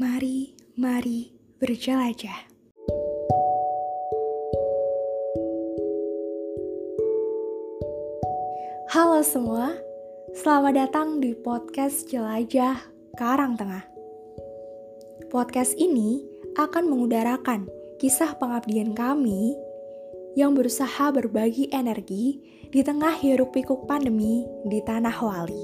Mari, mari berjelajah. Halo semua, selamat datang di podcast Jelajah Karang Tengah. Podcast ini akan mengudarakan kisah pengabdian kami yang berusaha berbagi energi di tengah hiruk pikuk pandemi di tanah wali.